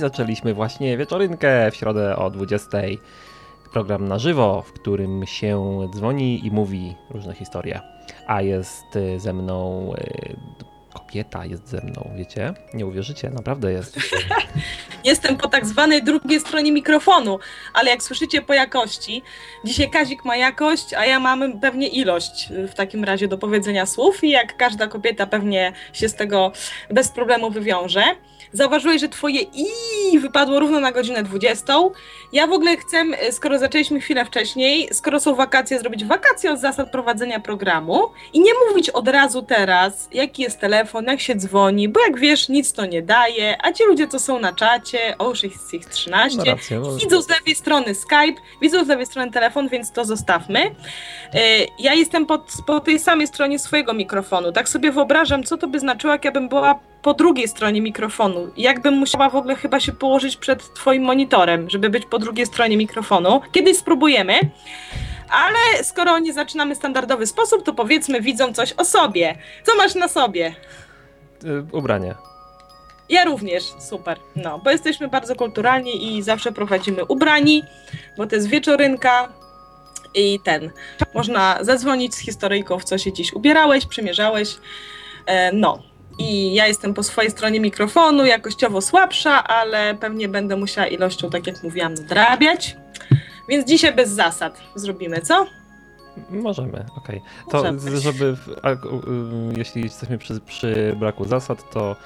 Zaczęliśmy właśnie wieczorynkę w środę o 20. Program na żywo, w którym się dzwoni i mówi różne historie. A jest y, ze mną y, kobieta, jest ze mną, wiecie? Nie uwierzycie, naprawdę jest. Jestem po tak zwanej drugiej stronie mikrofonu, ale jak słyszycie po jakości, dzisiaj Kazik ma jakość, a ja mam pewnie ilość w takim razie do powiedzenia słów i jak każda kobieta pewnie się z tego bez problemu wywiąże. Zauważyłeś, że twoje i wypadło równo na godzinę 20. Ja w ogóle chcę, skoro zaczęliśmy chwilę wcześniej, skoro są wakacje, zrobić wakacje od zasad prowadzenia programu i nie mówić od razu teraz, jaki jest telefon, jak się dzwoni, bo jak wiesz, nic to nie daje, a ci ludzie, co są na czacie, o już jest ich 13, No rację, bo- widzą z lewej strony Skype, widzą z lewej strony telefon, więc to zostawmy. E, Ja jestem po, po tej samej stronie swojego mikrofonu. Tak sobie wyobrażam, co to by znaczyło, jak ja bym była po drugiej stronie mikrofonu. Jakbym musiała w ogóle chyba się położyć przed twoim monitorem, żeby być po drugiej stronie mikrofonu. Kiedyś spróbujemy. Ale skoro nie zaczynamy standardowy sposób, to powiedzmy widzą coś o sobie. Co masz na sobie? Y, Ubranie. Ja również, super. No, bo jesteśmy bardzo kulturalni i zawsze prowadzimy ubrani, bo to jest wieczorynka i ten. Można zadzwonić z historyjką, w co się dziś ubierałeś, przymierzałeś. E, no. I ja jestem po swojej stronie mikrofonu, jakościowo słabsza, ale pewnie będę musiała ilością, tak jak mówiłam, nadrabiać. Więc dzisiaj bez zasad zrobimy, co? Możemy, okej. To Możemy. z- żeby, a, jeśli jesteśmy przy, przy braku zasad, to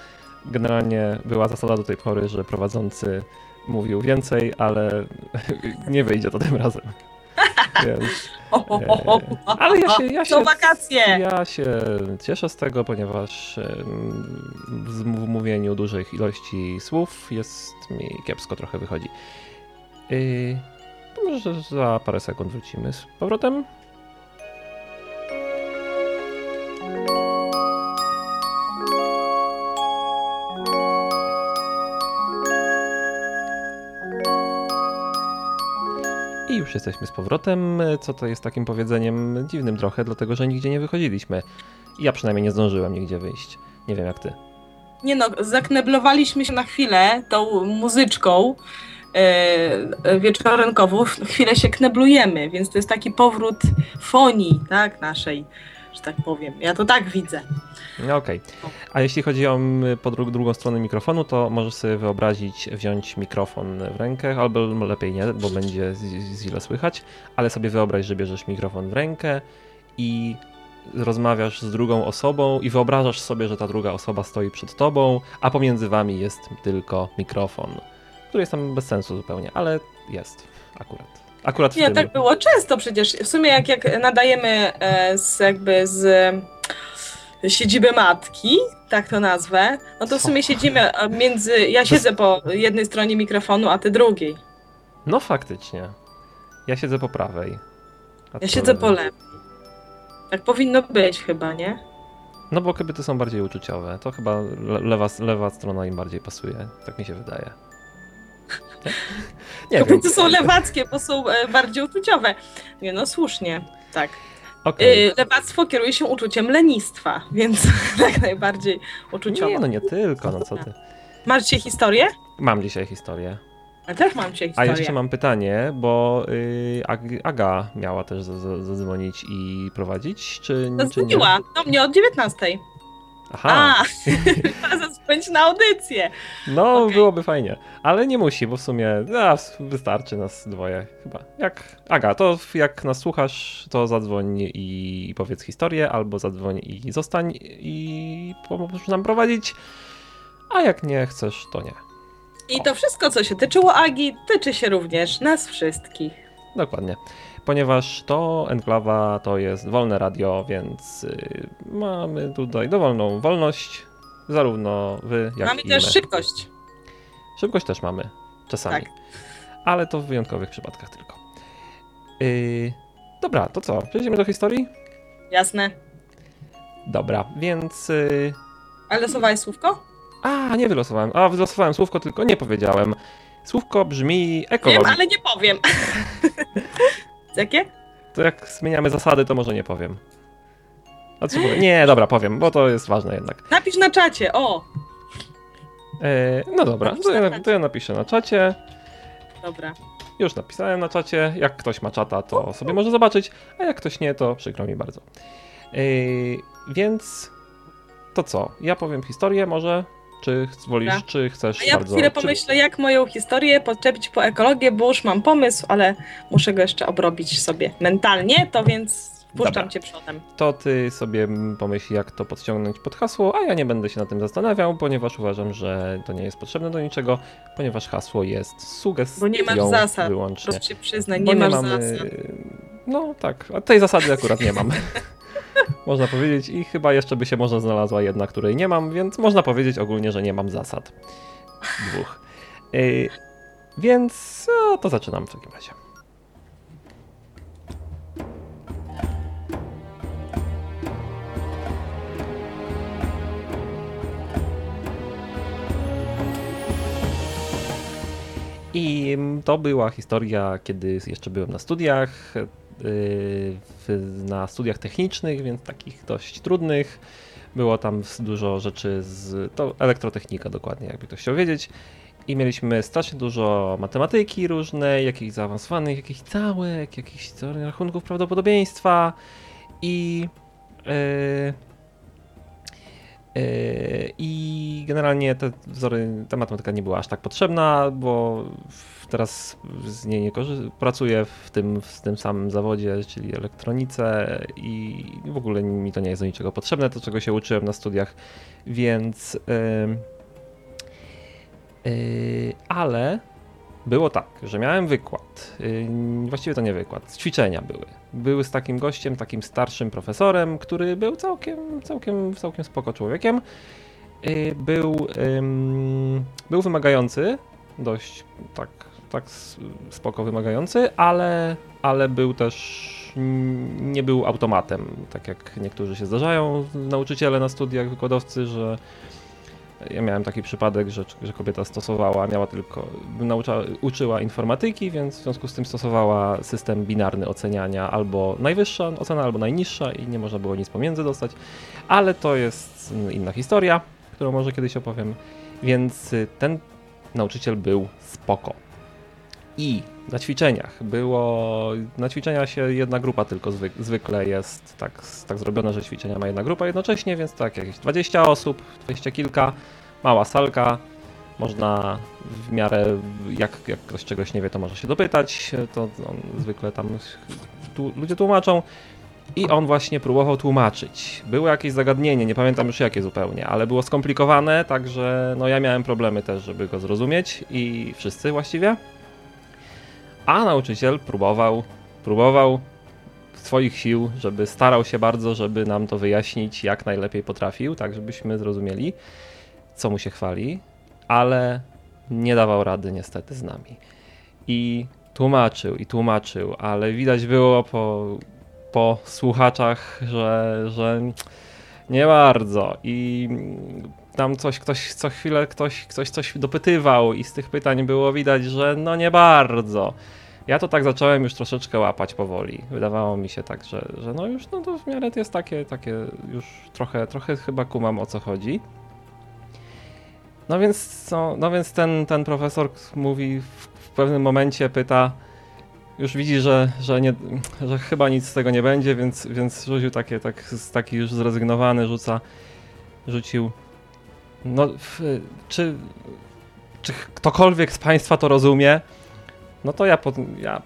generalnie była zasada do tej pory, że prowadzący mówił więcej, ale nie wyjdzie to tym razem. Więc, ho, ale ja się, ja się, ja się cieszę z tego, ponieważ w mówieniu dużych ilości słów jest mi kiepsko trochę wychodzi. To może za parę sekund wrócimy z powrotem. I już jesteśmy z powrotem, co to jest takim powiedzeniem dziwnym trochę, dlatego że nigdzie nie wychodziliśmy. Ja przynajmniej nie zdążyłem nigdzie wyjść. Nie wiem jak ty. Nie no, zakneblowaliśmy się na chwilę tą muzyczką e, e, wieczornkową. Chwilę się kneblujemy, więc to jest taki powrót fonii, tak, naszej, że tak powiem. Ja to tak widzę. No okej. A jeśli chodzi o mm, po dru- drugą stronę mikrofonu, to możesz sobie wyobrazić wziąć mikrofon w rękę, albo lepiej nie, bo będzie źle słychać, ale sobie wyobraź, że bierzesz mikrofon w rękę i rozmawiasz z drugą osobą i wyobrażasz sobie, że ta druga osoba stoi przed tobą, a pomiędzy wami jest tylko mikrofon, który jest tam bez sensu zupełnie, ale jest akurat. Akurat Nie, tak było często przecież. W sumie jak, jak nadajemy e, z jakby z e, siedziby matki, tak to nazwę, no to w sumie siedzimy e, między, ja siedzę po jednej stronie mikrofonu, a ty drugiej. No faktycznie. Ja siedzę po prawej. Ja siedzę po lewej. lewej. Tak powinno być chyba, nie? No bo kobiety są bardziej uczuciowe. To chyba le- lewa, lewa strona im bardziej pasuje. Tak mi się wydaje. Nie? Nie wiem. Kobiety są lewackie, bo są e, bardziej uczuciowe. Nie no, słusznie, tak. Okej. Y, lewactwo kieruje się uczuciem lenistwa, więc tak najbardziej uczuciowo. Nie, no nie tylko, no co ty. Masz dzisiaj historię? Mam dzisiaj historię. Ja też mam dzisiaj A historię. jeszcze mam pytanie, bo y, Ag- Aga miała też za- za- zadzwonić i prowadzić, czy, czy nie? Zadzwoniła do mnie od 19. Aha, A, zadzwonić na audycję. no okej. byłoby fajnie. Ale nie musi, bo w sumie a, wystarczy nas dwoje chyba. Jak Aga, to jak nas słuchasz, to zadzwoń i powiedz historię, albo zadzwoń i zostań i pomoż nam prowadzić. A jak nie chcesz, to nie. I to wszystko, co się tyczyło Agi, tyczy się również nas wszystkich. Dokładnie. Ponieważ to enklawa to jest wolne radio, więc y, mamy tutaj dowolną wolność, zarówno wy, jak Mamy i też my. szybkość. Szybkość też mamy, czasami. Tak. Ale to w wyjątkowych przypadkach tylko. Yy, dobra, to co? Przejdziemy do historii? Jasne. Dobra, więc... Yy, Ale losowałeś słówko? a, nie wylosowałem. A, wylosowałem słówko, tylko nie powiedziałem. Słówko brzmi Wiem, ekologia. ale nie powiem. Jakie? To jak zmieniamy zasady, to może nie powiem. A co powiem? Nie, dobra, powiem, bo to jest ważne jednak. Napisz na czacie, o! E, no dobra, to ja, to ja napiszę na czacie. Dobra. Już napisałem na czacie. Jak ktoś ma czata, to sobie może zobaczyć, a jak ktoś nie, to przykro mi bardzo. Yy, więc to co? Ja powiem historię może? Czy wolisz, czy chcesz A ja bardzo... chwilę czy- pomyślę, jak moją historię podczepić po ekologię, bo już mam pomysł, ale muszę go jeszcze obrobić sobie mentalnie, to więc wpuszczam Dobra. cię przodem. To ty sobie pomyśl, jak to podciągnąć pod hasło, a ja nie będę się na tym zastanawiał, ponieważ uważam, że to nie jest potrzebne do niczego, ponieważ hasło jest sugestią Bo nie masz zasad. wyłącznie. Proszę się przyznać, Bo nie masz mamy- zasad. No tak, a tej zasady akurat nie mam. można powiedzieć i chyba jeszcze by się może znalazła jedna, której nie mam, więc można powiedzieć ogólnie, że nie mam zasad. Dwóch. Yy, więc no, to zaczynam w takim razie. I to była historia, kiedy jeszcze byłem na studiach, na studiach technicznych, więc takich dość trudnych. Było tam dużo rzeczy z. To elektrotechnika dokładnie, jakby ktoś chciał wiedzieć. I mieliśmy strasznie dużo matematyki różnej, jakichś zaawansowanych, jakichś całek, jakichś teorii rachunków prawdopodobieństwa i. Yy, I generalnie te wzory, ta matematyka nie była aż tak potrzebna, bo w- teraz z niej nie korzy- pracuję w tym, w tym samym zawodzie, czyli elektronice i w ogóle mi to nie jest do niczego potrzebne, to czego się uczyłem na studiach, więc yy, yy, ale było tak, że miałem wykład, yy, właściwie to nie wykład, ćwiczenia były. Były z takim gościem, takim starszym profesorem, który był całkiem, całkiem, całkiem spoko człowiekiem. Yy, Był, był wymagający, dość tak, tak spoko wymagający, ale, ale był też, nie był automatem, tak jak niektórzy się zdarzają, nauczyciele na studiach, wykładowcy, że ja miałem taki przypadek, że, że kobieta stosowała, miała tylko, naucza, uczyła informatyki, więc w związku z tym stosowała system binarny oceniania, albo najwyższa ocena, albo najniższa i nie można było nic pomiędzy dostać, ale to jest inna historia, którą może kiedyś opowiem, więc y, ten nauczyciel był spoko. I na ćwiczeniach było, na ćwiczenia się jedna grupa tylko zwyk, zwykle jest tak, tak zrobiona, że ćwiczenia ma jedna grupa jednocześnie, więc tak jakieś 20 osób, 20 kilka, mała salka, można w miarę, jak, jak ktoś czegoś nie wie, to może się dopytać, to zwykle tam tu, ludzie tłumaczą. I on właśnie próbował tłumaczyć. Było jakieś zagadnienie, nie pamiętam już jakie zupełnie, ale było skomplikowane, także no ja miałem problemy też, żeby go zrozumieć i wszyscy właściwie. A nauczyciel próbował, próbował swoich sił, żeby starał się bardzo, żeby nam to wyjaśnić jak najlepiej potrafił, tak żebyśmy zrozumieli, co mu się chwali, ale nie dawał rady niestety z nami. I tłumaczył, i tłumaczył, ale widać było po, po słuchaczach, że, że nie bardzo. I tam coś, ktoś co chwilę ktoś, ktoś coś dopytywał i z tych pytań było widać, że no nie bardzo. Ja to tak zacząłem już troszeczkę łapać powoli. Wydawało mi się tak, że, że no już no to w miarę jest takie, takie już trochę, trochę chyba kumam o co chodzi. No więc co, no więc ten, ten profesor mówi w, w pewnym momencie pyta, już widzi, że, że, nie, że chyba nic z tego nie będzie, więc, więc rzucił takie, tak, taki już zrezygnowany, rzuca, rzucił, no czy, czy ktokolwiek z Państwa to rozumie? No to ja, pod, ja,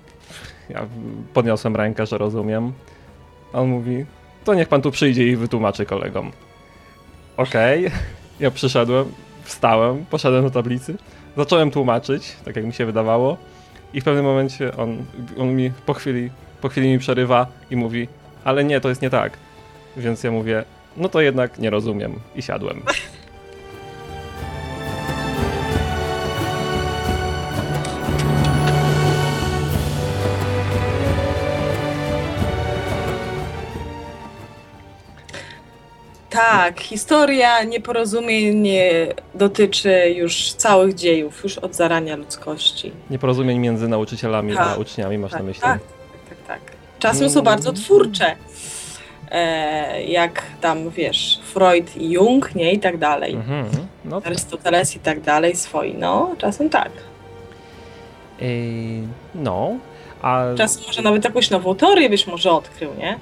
ja podniosłem rękę, że rozumiem. A on mówi, to niech Pan tu przyjdzie i wytłumaczy kolegom. Okej, ja przyszedłem, wstałem, poszedłem do tablicy, zacząłem tłumaczyć, tak jak mi się wydawało. I w pewnym momencie on, on mi po chwili, po chwili mi przerywa i mówi, ale nie, to jest nie tak. Więc ja mówię, no to jednak nie rozumiem i siadłem. Tak, historia nieporozumień nie dotyczy już całych dziejów, już od zarania ludzkości. Nieporozumień między nauczycielami Tak, a uczniami masz na Tak, myśli? tak, tak, tak. Czasem są bardzo twórcze. E, jak tam, wiesz, Freud i Jung, nie? I tak dalej. Mhm, No, Arystoteles i tak dalej, swoi, no, czasem tak. Yy, no, a... Czasem może nawet jakąś nową teorię byś może odkrył, nie?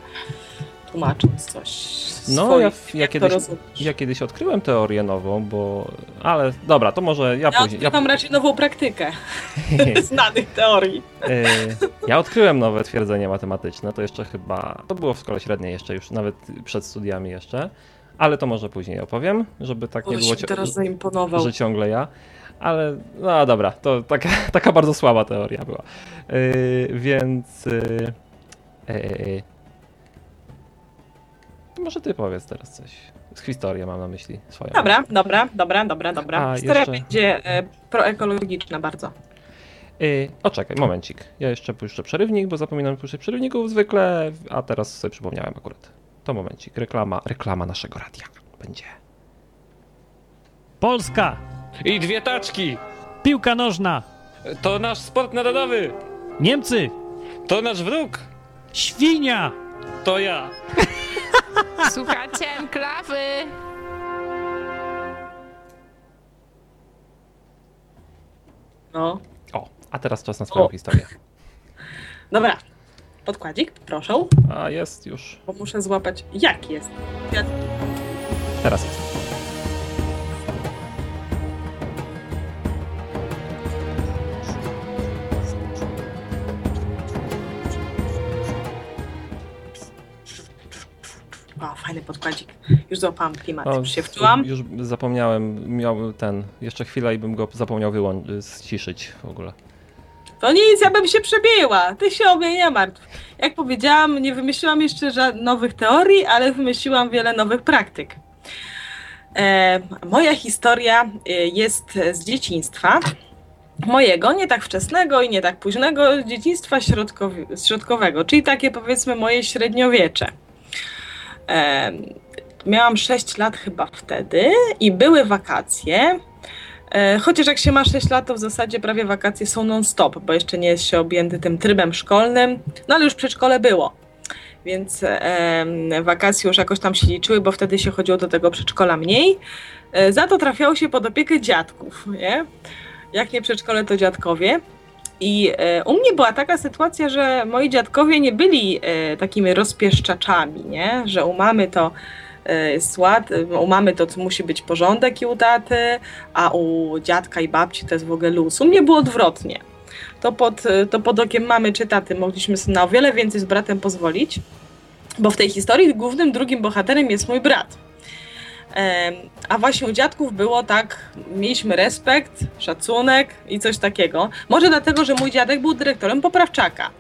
Tłumacząc coś. No, ja, ja, kiedyś, ja kiedyś odkryłem teorię nową, bo. Ale dobra, to może ja, ja później. Ja mam raczej nową praktykę znanych teorii. Yy, ja odkryłem nowe twierdzenie matematyczne, to jeszcze chyba. To było w szkole średniej jeszcze, już nawet przed studiami jeszcze. Ale to może później opowiem, żeby tak nie było, teraz zaimponował. że ciągle ja. Ale no dobra, to taka, taka bardzo słaba teoria była. Yy, więc. Yy, yy, może ty powiedz teraz coś. Z historii mam na myśli swoją. Dobra, dobra, dobra, dobra, dobra. A, Historia jeszcze... będzie e, proekologiczna bardzo. Yy, o czekaj, momencik. Ja jeszcze puszczę przerywnik, bo zapominam puszczać przerywników zwykle, a teraz sobie przypomniałem akurat. To momencik. Reklama, reklama naszego radia będzie. Polska! I dwie taczki! Piłka nożna! To nasz sport narodowy! Niemcy! To nasz wróg! Świnia! To ja! Słuchacie enklawy! No. O, a teraz czas na swoją o. historię. Dobra. Podkładzik, proszę. A jest już. Bo muszę złapać. Jak jest? Ja... Teraz jest. O, fajny podkładzik. Już złapałam klimat, o, już się wczułam. Już zapomniałem, miał ten, jeszcze chwilę i bym go zapomniał wyłą- ściszyć w ogóle. To nic, ja bym się przebiła. Ty się o mnie nie martw. Jak powiedziałam, nie wymyśliłam jeszcze żadnych nowych teorii, ale wymyśliłam wiele nowych praktyk. E, moja historia e, jest z dzieciństwa. Mojego, nie tak wczesnego i nie tak późnego, dzieciństwa środkowi- środkowego, czyli takie powiedzmy moje średniowiecze. E, miałam 6 lat chyba wtedy i były wakacje. E, chociaż jak się ma 6 lat, to w zasadzie prawie wakacje są non-stop, bo jeszcze nie jest się objęty tym trybem szkolnym, no ale już przedszkole było. Więc e, wakacje już jakoś tam się liczyły, bo wtedy się chodziło do tego przedszkola mniej. E, za to trafiało się pod opiekę dziadków, nie? Jak nie przedszkole, to dziadkowie. I e, u mnie była taka sytuacja, że moi dziadkowie nie byli e, takimi rozpieszczaczami, nie? że u mamy to e, jest ład, u mamy to musi być porządek i u a u dziadka i babci to jest w ogóle luz. U mnie było odwrotnie. To pod, to pod okiem mamy czy taty mogliśmy sobie na o wiele więcej z bratem pozwolić, bo w tej historii głównym drugim bohaterem jest mój brat. A właśnie u dziadków było tak, mieliśmy respekt, szacunek i coś takiego. Może dlatego, że mój dziadek był dyrektorem poprawczaka.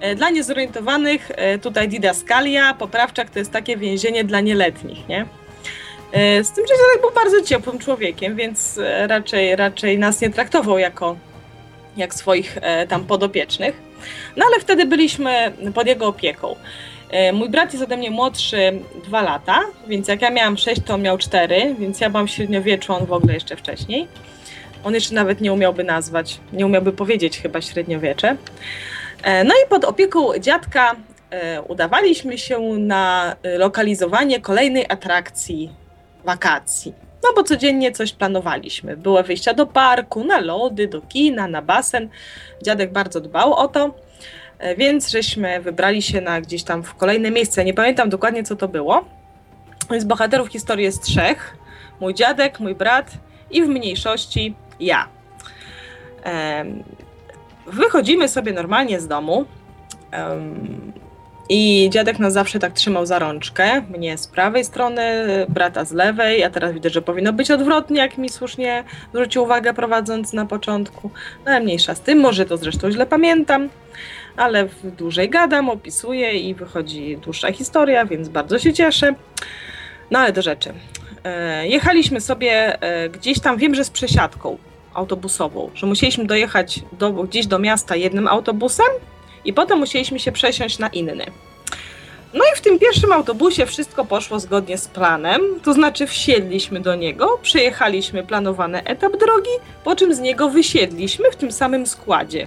E, dla niezorientowanych e, tutaj didaskalia, poprawczak to jest takie więzienie dla nieletnich, nie? E, z tym, że dziadek był bardzo ciepłym człowiekiem, więc raczej, raczej nas nie traktował jako jak swoich tam podopiecznych. No ale wtedy byliśmy pod jego opieką. E, mój brat jest ode mnie młodszy dwa lata, więc jak ja miałam 6, to on miał 4, więc ja byłam średniowieczu, on w ogóle jeszcze wcześniej. On jeszcze nawet nie umiałby nazwać, nie umiałby powiedzieć chyba średniowiecze. E, no i pod opieką dziadka e, udawaliśmy się na lokalizowanie kolejnej atrakcji wakacji. No bo codziennie coś planowaliśmy. Były wyjścia do parku, na lody, do kina, na basen. Dziadek bardzo dbał o to. E, więc żeśmy wybrali się na gdzieś tam w kolejne miejsce. Nie pamiętam dokładnie, co to było. Więc bohaterów historii jest trzech. Mój dziadek, mój brat i w mniejszości ja. Wychodzimy sobie normalnie z domu. I dziadek nas zawsze tak trzymał za rączkę. Mnie z prawej strony, brata z lewej. A teraz widzę, że powinno być odwrotnie, jak mi słusznie zwrócił uwagę prowadząc na początku. No mniejsza z tym, może to zresztą źle pamiętam ale dłużej gadam, opisuję i wychodzi dłuższa historia, więc bardzo się cieszę. No ale do rzeczy. E, jechaliśmy sobie e, gdzieś tam, wiem, że z przesiadką autobusową, że musieliśmy dojechać do, gdzieś do miasta jednym autobusem i potem musieliśmy się przesiąść na inny. No i w tym pierwszym autobusie wszystko poszło zgodnie z planem, to znaczy wsiedliśmy do niego, przejechaliśmy planowany etap drogi, po czym z niego wysiedliśmy w tym samym składzie.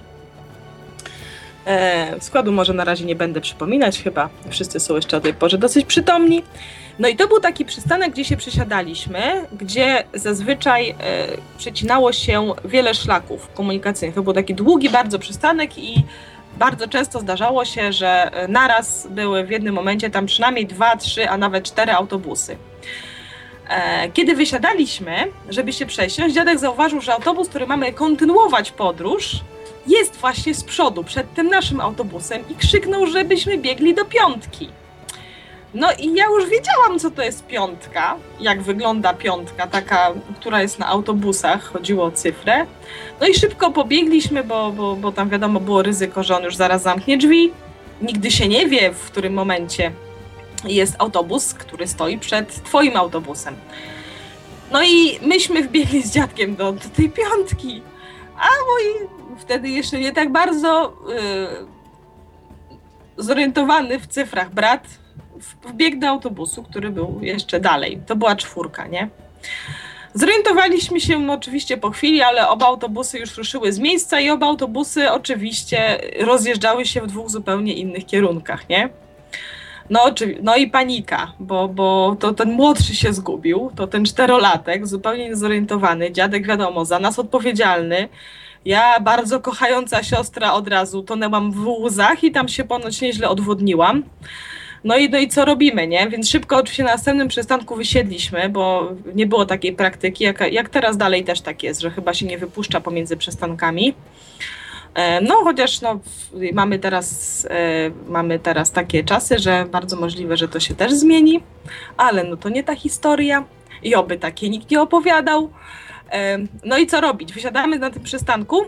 E, składu może na razie nie będę przypominać, chyba wszyscy są jeszcze o tej porze dosyć przytomni. No i to był taki przystanek, gdzie się przesiadaliśmy, gdzie zazwyczaj e, przecinało się wiele szlaków komunikacyjnych. To był taki długi bardzo przystanek i bardzo często zdarzało się, że e, naraz były w jednym momencie tam przynajmniej dwa, trzy, a nawet cztery autobusy. E, Kiedy wysiadaliśmy, żeby się przesiąść, dziadek zauważył, że autobus, który mamy kontynuować podróż, jest właśnie z przodu, przed tym naszym autobusem i krzyknął, żebyśmy biegli do piątki. No i ja już wiedziałam, co to jest piątka, jak wygląda piątka, taka, która jest na autobusach, chodziło o cyfrę. No i szybko pobiegliśmy, bo, bo, bo tam wiadomo było ryzyko, że on już zaraz zamknie drzwi. Nigdy się nie wie, w którym momencie jest autobus, który stoi przed twoim autobusem. No i myśmy wbiegli z dziadkiem do, do tej piątki. A mój wtedy jeszcze nie tak bardzo yy, zorientowany w cyfrach brat wbiegł do autobusu, który był jeszcze dalej. To była czwórka, nie? Zorientowaliśmy się oczywiście po chwili, ale oba autobusy już ruszyły z miejsca i oba autobusy oczywiście rozjeżdżały się w dwóch zupełnie innych kierunkach, nie? No, no i panika, bo, bo to ten młodszy się zgubił, to ten czterolatek, zupełnie niezorientowany, dziadek wiadomo, za nas odpowiedzialny. Ja, bardzo kochająca siostra, od razu tonęłam w łzach i tam się ponoć nieźle odwodniłam. No i, no i co robimy, nie? Więc szybko oczywiście na następnym przystanku wysiedliśmy, bo nie było takiej praktyki, jak, jak teraz dalej też tak jest, że chyba się nie wypuszcza pomiędzy przystankami. E, No, chociaż no, mamy, teraz, e, mamy teraz takie czasy, że bardzo możliwe, że to się też zmieni, ale no to nie ta historia i oby takie nikt nie opowiadał. No i co robić? Wysiadamy na tym przystanku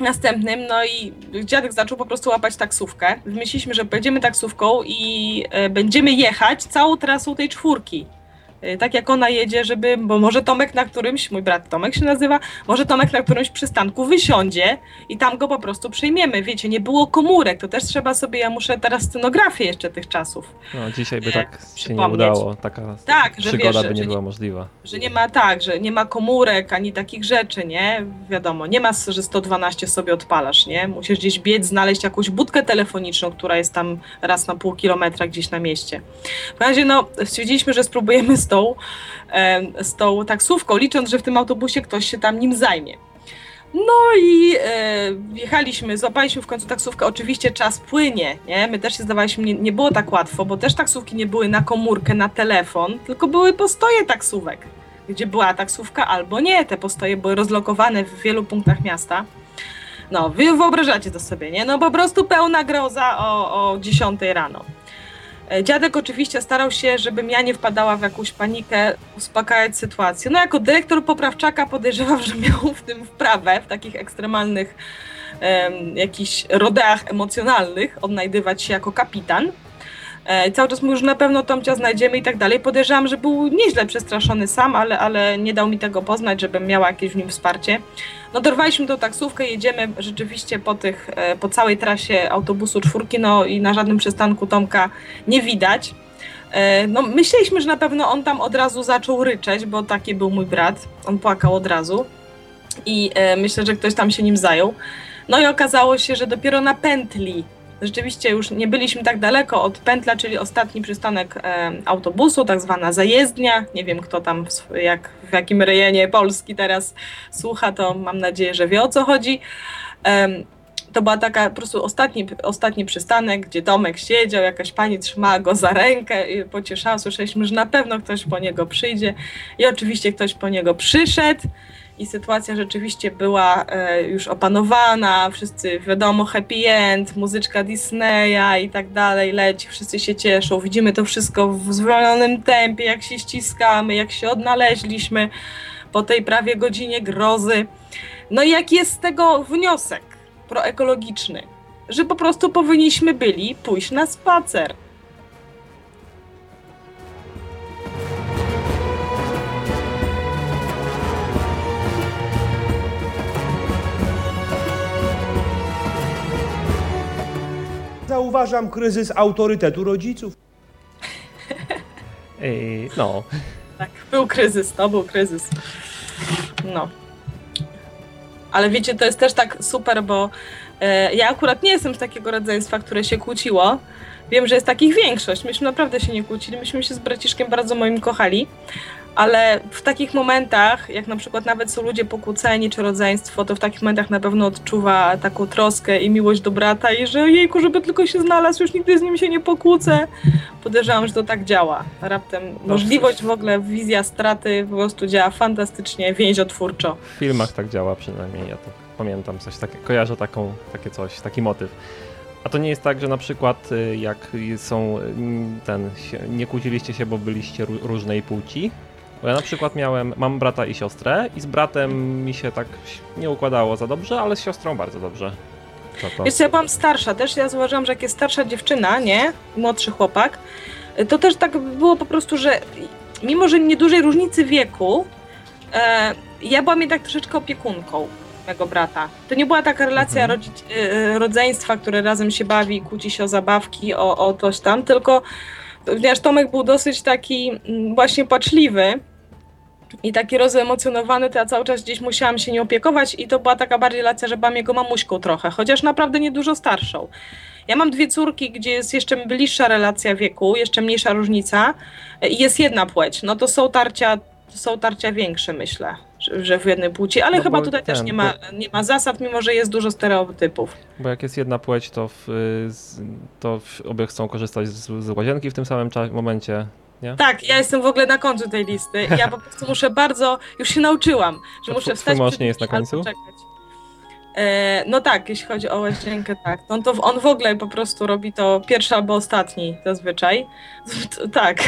następnym, no i dziadek zaczął po prostu łapać taksówkę. Wymyśliliśmy, że pojedziemy taksówką i e, będziemy jechać całą trasą tej czwórki. E, Tak jak ona jedzie, żeby, bo może Tomek na którymś, mój brat Tomek się nazywa, może Tomek na którymś przystanku wysiądzie i tam go po prostu przejmiemy. Wiecie, nie było komórek, to też trzeba sobie, ja muszę teraz scenografię jeszcze tych czasów. No, dzisiaj by E, tak się nie udało. Taka Tak, że przygoda wiesz, by że nie nie- była możliwa. Że nie ma tak, że nie ma komórek ani takich rzeczy, nie? Wiadomo, nie ma, że 112 sobie odpalasz, nie? Musisz gdzieś biec, znaleźć jakąś budkę telefoniczną, która jest tam raz na pół kilometra gdzieś na mieście. W razie, no, stwierdziliśmy, że spróbujemy z tą, em, z tą taksówką, licząc, że w tym autobusie ktoś się tam nim zajmie. No i e, wjechaliśmy, złapaliśmy w końcu taksówkę. Oczywiście czas płynie, nie? My też się zdawaliśmy, nie, nie było tak łatwo, bo też taksówki nie były na komórkę, na telefon, tylko były postoje taksówek, gdzie była taksówka albo nie. Te postoje były rozlokowane w wielu punktach miasta. No, wy wyobrażacie to sobie, nie? No po prostu pełna groza o, o 10 rano. E, Dziadek oczywiście starał się, żebym ja nie wpadała w jakąś panikę, uspokajać sytuację. No jako dyrektor poprawczaka podejrzewam, że miał w tym wprawę, w takich ekstremalnych em, jakichś rodeach emocjonalnych, odnajdywać się jako kapitan. E, cały czas mówił, że na pewno Tomcia znajdziemy i tak dalej. Podejrzewam, że był nieźle przestraszony sam, ale, ale nie dał mi tego poznać, żebym miała jakieś w nim wsparcie. No dorwaliśmy tą taksówkę, jedziemy rzeczywiście po tych, e, po całej trasie autobusu czwórki, no i na żadnym przystanku Tomka nie widać. E, No, myśleliśmy, że na pewno on tam od razu zaczął ryczeć, bo taki był mój brat. On płakał od razu i e, myślę, że ktoś tam się nim zajął. No i okazało się, że dopiero na pętli, rzeczywiście już nie byliśmy tak daleko od pętla, czyli ostatni przystanek e, autobusu, tak zwana zajezdnia. Nie wiem, kto tam, w, jak, w jakim rejonie Polski teraz słucha, to mam nadzieję, że wie o co chodzi. Em, to była taka po prostu ostatni, ostatni przystanek, gdzie Tomek siedział, jakaś pani trzymała go za rękę i pocieszała. Słyszeliśmy, że na pewno ktoś po niego przyjdzie i oczywiście ktoś po niego przyszedł i sytuacja rzeczywiście była e, już opanowana, wszyscy wiadomo, happy end, muzyczka Disneya i tak dalej leci, wszyscy się cieszą, widzimy to wszystko w zwolnionym tempie, jak się ściskamy, jak się odnaleźliśmy po tej prawie godzinie grozy. No i jaki jest z tego wniosek proekologiczny? Że po prostu powinniśmy byli pójść na spacer. Zauważam kryzys autorytetu rodziców. Ej, no, Tak, był kryzys, to był kryzys. No. Ale wiecie, to jest też tak super, bo e, ja akurat nie jestem z takiego rodzeństwa, które się kłóciło. Wiem, że jest takich większość. Myśmy naprawdę się nie kłócili, myśmy się z braciszkiem bardzo moim kochali. Ale w takich momentach, jak na przykład nawet są ludzie pokłóceni czy rodzeństwo, to w takich momentach na pewno odczuwa taką troskę i miłość do brata i że jejku, żeby tylko się znalazł, już nigdy z nim się nie pokłócę. Podejrzewam, że to tak działa. Raptem możliwość w ogóle, wizja straty po prostu działa fantastycznie, więziotwórczo. W filmach tak działa przynajmniej, ja to pamiętam coś takie, kojarzę taką, takie coś, taki motyw. A to nie jest tak, że na przykład y, jak są mm, ten, nie kłóciliście się, bo byliście ró- różnej płci? Bo ja na przykład miałem, mam brata i siostrę i z bratem mi się tak nie układało za dobrze, ale z siostrą bardzo dobrze. To. Wiesz ja byłam starsza też, ja zauważyłam, że jak jest starsza dziewczyna, nie, młodszy chłopak, to też tak było po prostu, że mimo, że niedużej różnicy wieku, e, ja byłam jednak troszeczkę opiekunką mego brata. To nie była taka relacja Mhm. e, rodzeństwa, które razem się bawi, kłóci się o zabawki, o, o coś tam, tylko ponieważ Tomek był dosyć taki mm, właśnie płaczliwy, i taki rozemocjonowany, to ja cały czas gdzieś musiałam się nie opiekować i to była taka bardziej relacja, że byłam jego mamuśką trochę, chociaż naprawdę nie dużo starszą. Ja mam dwie córki, gdzie jest jeszcze bliższa relacja wieku, jeszcze mniejsza różnica i jest jedna płeć. No to są tarcia, są tarcia większe, myślę, że, że w jednej płci, ale No chyba bo tutaj też ten, nie ma, nie ma zasad, mimo że jest dużo stereotypów. Bo jak jest jedna płeć, to, w, to w, obie chcą korzystać z, z łazienki w tym samym momencie. Tak, ja jestem w ogóle na końcu tej listy. Ja po prostu muszę bardzo, już się nauczyłam, że muszę wstać twój mąż nie jest na końcu? czekać. E, no tak, jeśli chodzi o łazienkę, tak. On, to, on w ogóle po prostu robi to pierwszy albo ostatni zazwyczaj. Tak.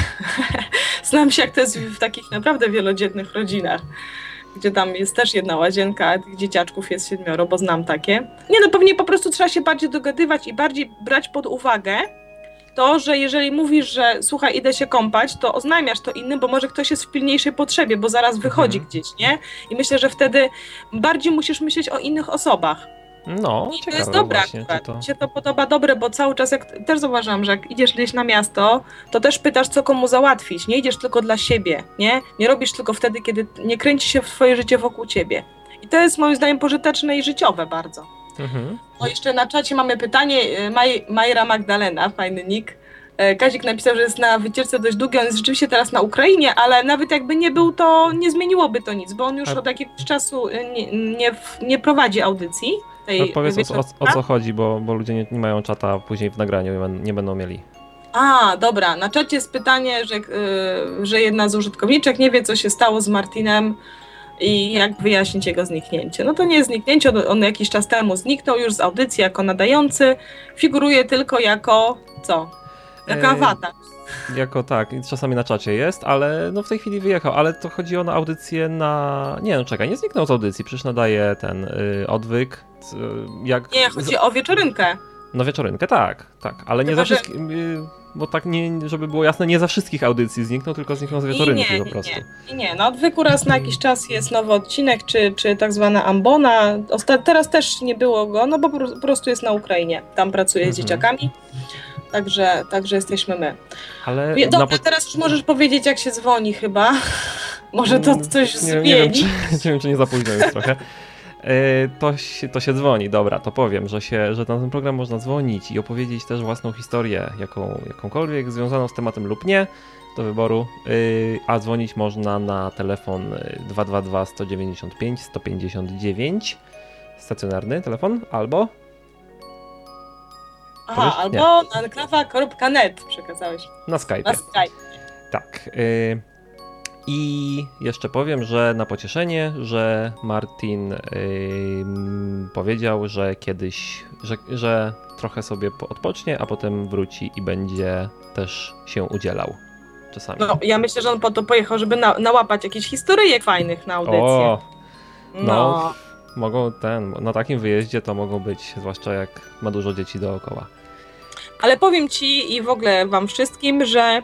Znam się, jak to jest w takich naprawdę wielodzietnych rodzinach, gdzie tam jest też jedna łazienka, a tych dzieciaczków jest siedmioro, bo znam takie. Nie no, pewnie po prostu trzeba się bardziej dogadywać i bardziej brać pod uwagę to, że jeżeli mówisz, że słuchaj, idę się kąpać, to oznajmiasz to innym, bo może ktoś jest w pilniejszej potrzebie, bo zaraz wychodzi Mhm. gdzieś, nie? I myślę, że wtedy bardziej musisz myśleć o innych osobach. No, I to jest dobre właśnie, akurat. to... Mi się to podoba dobre, bo cały czas, jak też zauważam, że jak idziesz gdzieś na miasto, to też pytasz, co komu załatwić. Nie idziesz tylko dla siebie, nie? Nie robisz tylko wtedy, kiedy nie kręci się w twoje życie wokół ciebie. I to jest moim zdaniem pożyteczne i życiowe bardzo. Mhm. O, jeszcze na czacie mamy pytanie. e, Maj, Majra Magdalena, fajny nick. E, Kazik napisał, że jest na wycieczce dość długi, on jest rzeczywiście teraz na Ukrainie, ale nawet jakby nie był, to nie zmieniłoby to nic, bo on już od jakiegoś czasu e, nie, nie, nie prowadzi audycji. Tej A powiedz o, o, o co chodzi, bo, bo ludzie nie, nie mają czata później w nagraniu nie będą mieli. A, dobra, na czacie jest pytanie, że, y, że jedna z użytkowniczek nie wie, co się stało z Martinem i jak wyjaśnić jego zniknięcie. No to nie jest zniknięcie, on- on jakiś czas temu zniknął już z audycji jako nadający, figuruje tylko jako co? Jako E, awatar. Jako tak, czasami na czacie jest, ale no w tej chwili wyjechał, ale to chodzi o na audycję na... Nie no czekaj, nie zniknął z audycji, przecież nadaje ten y, odwyk, c- jak... Nie, chodzi o wieczorynkę. No wieczorynkę, tak, tak, ale nie Chyba, za że- wszystkich, y, bo tak nie, żeby było jasne, nie za wszystkich audycji zniknął, tylko zniknął z I wieczorynki nie, po nie, prostu. nie, nie. No odwyku raz na jakiś czas jest nowy odcinek, czy, czy tak zwana ambona. Osta- teraz też nie było go, no bo po po prostu jest na Ukrainie. Tam pracuje z Mhm. dzieciakami. Także, także jesteśmy my. Ale Dobra, po- teraz już możesz powiedzieć, jak się dzwoni chyba. Może to coś nie, zmieni. nie, wiem, czy, nie wiem, czy nie za późno już trochę. E, To się, to się dzwoni, dobra, to powiem, że, się, że na ten program można dzwonić i opowiedzieć też własną historię, jaką, jakąkolwiek związaną z tematem lub nie, do wyboru, Y, a dzwonić można na telefon y, 222 195 159, stacjonarny telefon, albo Aha, albo na enklawa.net przekazałeś. na Skype. Na Skype. Tak. y, I jeszcze powiem, że na pocieszenie, że Martin y, mm, powiedział, że kiedyś, że, że trochę sobie po- odpocznie, a potem wróci i będzie też się udzielał. Czasami. No, ja myślę, że on po to pojechał, żeby na, nałapać jakieś historyjek fajnych na audycję. o, no. no. mogą ten, na takim wyjeździe to mogą być, zwłaszcza jak ma dużo dzieci dookoła. Ale powiem ci i w ogóle wam wszystkim, że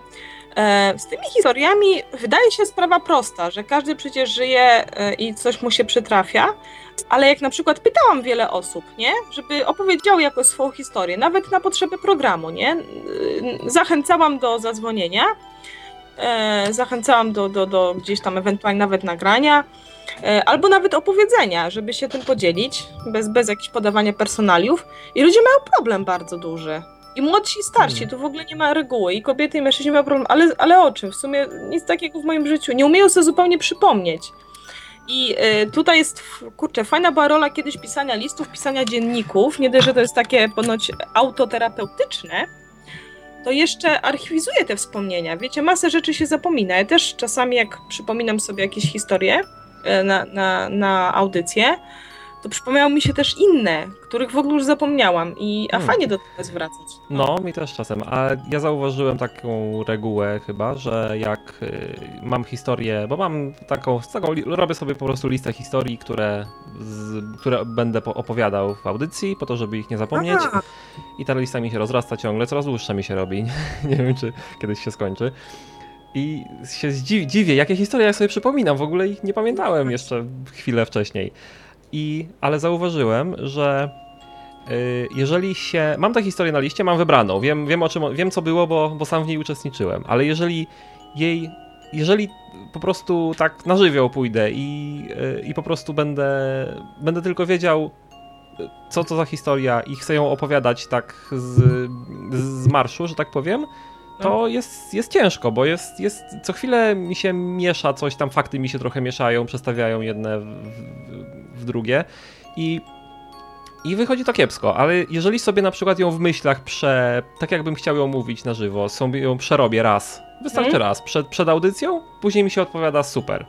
z tymi historiami wydaje się sprawa prosta, że każdy przecież żyje e, i coś mu się przytrafia, ale jak na przykład pytałam wiele osób, nie, żeby opowiedziały jakoś swoją historię, nawet na potrzeby programu, nie, zachęcałam do zadzwonienia E, zachęcałam do, do, do gdzieś tam ewentualnie nawet nagrania, e, albo nawet opowiedzenia, żeby się tym podzielić, bez, bez jakichś podawania personaliów. I ludzie mają problem bardzo duży. I młodsi, i starsi, Hmm. tu w ogóle nie ma reguły. I kobiety, i mężczyźni mają problem, ale, ale o czym? W sumie nic takiego w moim życiu. Nie umieją sobie zupełnie przypomnieć. I y, tutaj jest, kurczę, fajna była rola kiedyś pisania listów, pisania dzienników. Nie dość, że to jest takie ponoć autoterapeutyczne, to jeszcze archiwizuje te wspomnienia. Wiecie, masę rzeczy się zapomina. Ja też czasami, jak przypominam sobie jakieś historie e, na, na, na audycję, to przypomniały mi się też inne, których w ogóle już zapomniałam. I, a Hmm. fajnie do tego zwracać. No, mi też czasem, a ja zauważyłem taką regułę chyba, że jak y, mam historię, bo mam taką, taką, robię sobie po prostu listę historii, które, z, które będę po- opowiadał w audycji, po to, żeby ich nie zapomnieć. Aha. I ta lista mi się rozrasta ciągle, coraz dłuższa mi się robi. nie wiem, czy kiedyś się skończy. I się zdziw- dziwię, jakie historie ja sobie przypominam, w ogóle ich nie pamiętałem jeszcze chwilę wcześniej. I, ale zauważyłem, że y, jeżeli się. Mam tę historię na liście, mam wybraną, wiem, wiem o czym, wiem co było, bo, bo sam w niej uczestniczyłem, ale jeżeli jej. Jeżeli po prostu tak na żywioł pójdę i, y, i po prostu będę, będę tylko wiedział, co to za historia i chcę ją opowiadać tak z, z marszu, że tak powiem, to jest, jest ciężko, bo jest, jest co chwilę mi się miesza coś tam, fakty mi się trochę mieszają, przestawiają jedne w, w, w drugie i, i wychodzi to kiepsko, ale jeżeli sobie na przykład ją w myślach prze, tak jakbym chciał ją mówić na żywo, sobie ją przerobię raz, wystarczy Mhm. raz, przed, przed audycją, później mi się odpowiada super.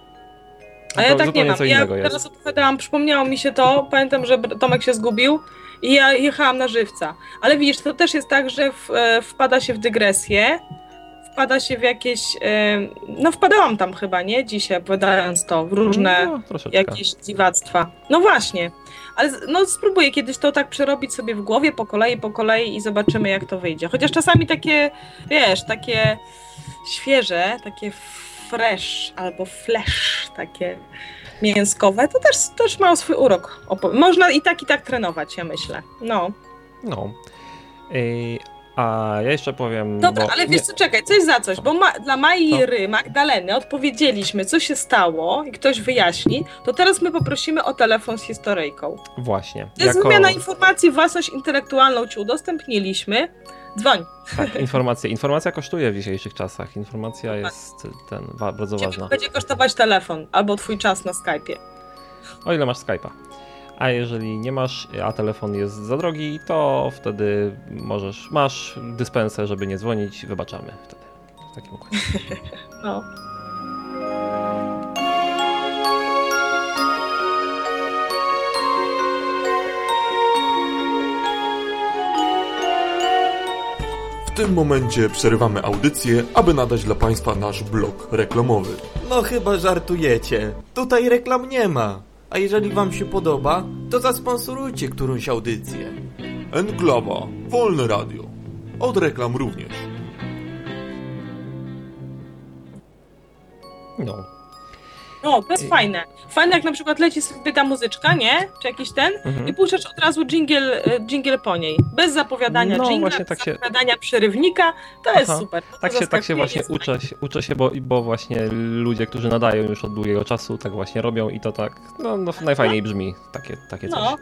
A ja To tak nie mam. Ja innego jest. teraz opowiadałam, przypomniało mi się to. Pamiętam, że Tomek się zgubił i ja jechałam na żywca. Ale widzisz, to też jest tak, że w, e, wpada się w dygresję, wpada się w jakieś. E, no, wpadałam tam chyba, nie? Dzisiaj, opowiadając to, w różne No, troszeczkę. jakieś dziwactwa. No właśnie. Ale no, spróbuję kiedyś to tak przerobić sobie w głowie po kolei, po kolei i zobaczymy, jak to wyjdzie. Chociaż czasami takie, wiesz, takie świeże, takie fresh albo flash, takie mięskowe, to też, też ma swój urok. Można i tak, i tak trenować, ja myślę. No. No. Ej, a ja jeszcze powiem. Dobra, bo ale wiesz co, czekaj, coś za coś, bo ma, dla Mai Co? Ry, Magdaleny odpowiedzieliśmy, co się stało i ktoś wyjaśni, to teraz my poprosimy o telefon z historyjką. Właśnie. To jest wymiana informacji, własność intelektualną ci udostępniliśmy. Dzwoń. Tak, informacja. Informacja kosztuje w dzisiejszych czasach. Informacja jest ten wa- bardzo Ciebie ważna. będzie kosztować telefon albo twój czas na Skype'ie. O ile masz Skype'a. A jeżeli nie masz, a telefon jest za drogi, to wtedy możesz, masz dyspensę, żeby nie dzwonić, wybaczamy wtedy. W takim układzie. No. Tym momencie przerywamy audycję, aby nadać dla Państwa nasz blok reklamowy. No chyba żartujecie. Tutaj reklam nie ma. A jeżeli wam się podoba, to zasponsorujcie którąś audycję. Enklawa, wolne radio. Od reklam również. No. No, to jest fajne. Fajne jak na przykład leci sobie ta muzyczka, nie? Czy jakiś ten? Mhm. I puszczasz od razu dżingiel, e, dżingiel po niej. Bez zapowiadania No, właśnie bez tak się- zapowiadania przerywnika. To jest Aha. super. To Tak się, tak się właśnie jest uczę, się- uczę się, bo, bo właśnie ludzie, którzy nadają już od długiego czasu, tak właśnie robią i to tak, no, no najfajniej brzmi takie, takie coś. No.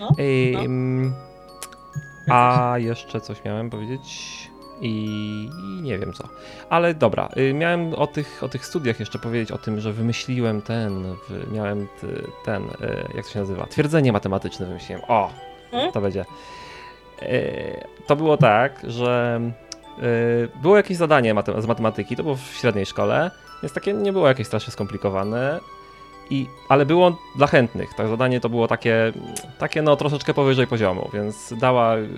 No, Ej, no. A jeszcze coś miałem powiedzieć i, i nie wiem co. Ale dobra, y, miałem o tych, o tych studiach jeszcze powiedzieć o tym, że wymyśliłem ten, miałem ten, y, jak to się nazywa, twierdzenie matematyczne wymyśliłem. O, Hmm? to będzie. Y, To było tak, że było jakieś zadanie z matematyki, to było w średniej szkole, więc takie nie było jakieś strasznie skomplikowane. I, ale było dla chętnych. Tak, zadanie to było takie, takie no troszeczkę powyżej poziomu, więc dała y,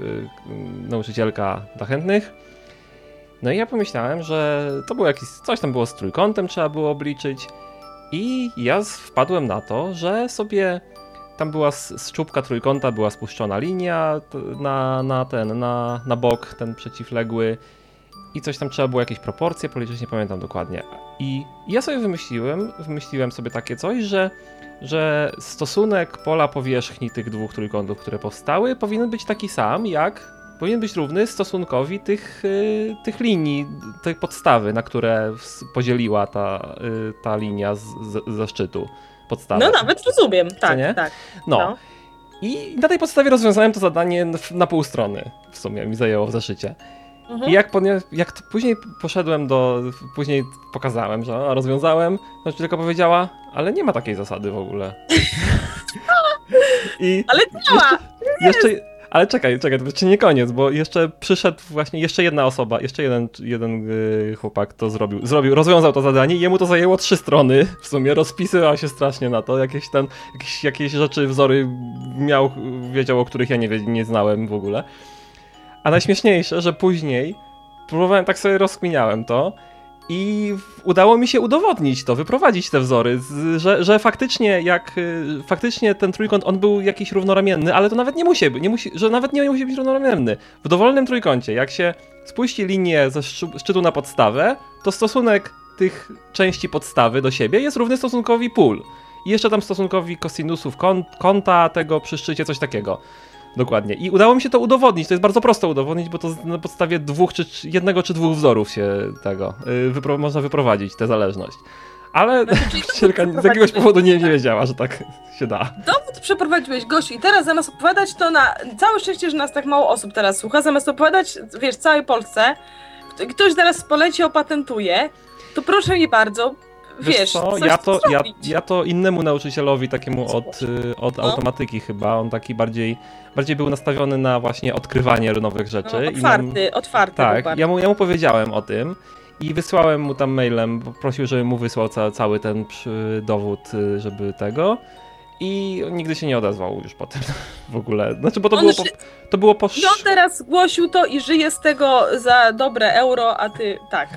nauczycielka dla chętnych. No i ja pomyślałem, że to było jakieś, coś tam było z trójkątem, trzeba było obliczyć. I ja wpadłem na to, że sobie tam była z, z czubka trójkąta była spuszczona linia na, na ten, na, na bok, ten przeciwległy. I coś tam trzeba było jakieś proporcje policzyć, nie pamiętam dokładnie. I ja sobie wymyśliłem, wymyśliłem sobie takie coś, że, że stosunek pola powierzchni tych dwóch trójkątów, które powstały, powinien być taki sam jak powinien być równy stosunkowi tych, y, tych linii, tej podstawy, na które podzieliła ta, y, ta linia z, z, ze szczytu. Podstawy. No nawet rozumiem, tak, nie? tak. No. no. I na tej podstawie rozwiązałem to zadanie na- pół strony. W sumie mi zajęło w zeszycie. Mhm. I jak, jak później poszedłem do. Później pokazałem, że a, rozwiązałem, no tylko powiedziała, ale nie ma takiej zasady w ogóle. I Ale działa! jeszcze. Ale czekaj, czekaj, to jeszcze nie koniec, bo jeszcze przyszedł właśnie jeszcze jedna osoba, jeszcze jeden, jeden yy, chłopak to zrobił, zrobił, rozwiązał to zadanie i jemu to zajęło trzy strony, w sumie rozpisywał się strasznie na to, jakieś tam, jakieś, jakieś rzeczy, wzory miał, wiedział, o których ja nie, nie znałem w ogóle. A najśmieszniejsze, że później próbowałem, tak sobie rozkminiałem to i udało mi się udowodnić to, wyprowadzić te wzory, że, że faktycznie jak, y, faktycznie ten trójkąt, on był jakiś równoramienny, ale to nawet nie musi, być- nie musi, że nawet nie musi być równoramienny. W dowolnym trójkącie, jak się spuści linię ze szczy- szczytu na podstawę, to stosunek tych części podstawy do siebie jest równy stosunkowi pól. I jeszcze tam stosunkowi kosinusów kąt, kąta tego przy szczycie, coś takiego. Dokładnie. I udało mi się to udowodnić. To jest bardzo prosto udowodnić, bo to na podstawie dwóch czy jednego czy dwóch wzorów się tego y, wypro można wyprowadzić tę zależność. Ale nauczycielka z jakiegoś powodu nie, nie wiedziała, że tak się da. Dowód przeprowadziłeś, Gosiu, i teraz zamiast opowiadać to na... Całe szczęście, że nas tak mało osób teraz słucha, zamiast opowiadać, wiesz, całej Polsce, kto- ktoś teraz poleci, opatentuje, to proszę je bardzo, wiesz, co, coś ja to, ja, ja to innemu nauczycielowi, takiemu od, y, od No. automatyki chyba, on taki bardziej, bardziej był nastawiony na właśnie odkrywanie nowych rzeczy. No, i nam- otwarty, otwarty Tak, ja mu, ja mu powiedziałem o tym i wysłałem mu tam mailem, prosił, żeby mu wysłał ca, cały ten dowód, y, żeby tego. I nigdy się nie odezwał już potem w ogóle. Znaczy, bo to On było po, to było po I on teraz zgłosił to i żyje z tego za dobre euro, a ty tak.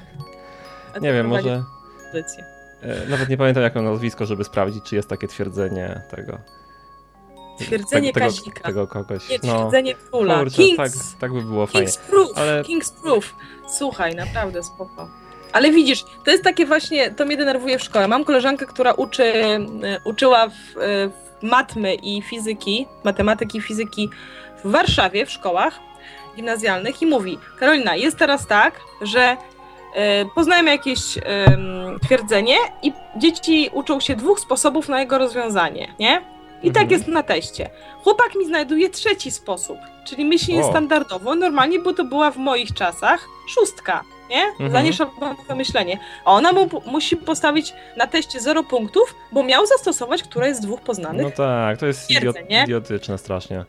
A ty Nie wiem, może. audycję. E, Nawet nie pamiętam, jakie nazwisko, żeby sprawdzić, czy jest takie twierdzenie tego. Twierdzenie tego, Kazika. tego, kogoś. Nie, no, twierdzenie króla. kurczę, Kings, tak, tak by było fajnie. King's Proof, Ale- King's Proof. Słuchaj, naprawdę spoko. Ale widzisz, to jest takie właśnie, to mnie denerwuje w szkole. Mam koleżankę, która uczy, e, uczyła w, e, w matmy i fizyki, matematyki i fizyki w Warszawie, w szkołach gimnazjalnych i mówi, Karolina, jest teraz tak, że poznajemy jakieś twierdzenie i dzieci uczą się dwóch sposobów na jego rozwiązanie, nie? I tak Mhm. jest na teście. Chłopak mi znajduje trzeci sposób, czyli myślenie O. standardowo. Normalnie, bo to była w moich czasach szóstka, nie? Mhm. Za nieszablonowe myślenie. A ona mu musi postawić na teście zero punktów, bo miał zastosować któreś z dwóch poznanych. No tak, to jest idiot, idiotyczne strasznie.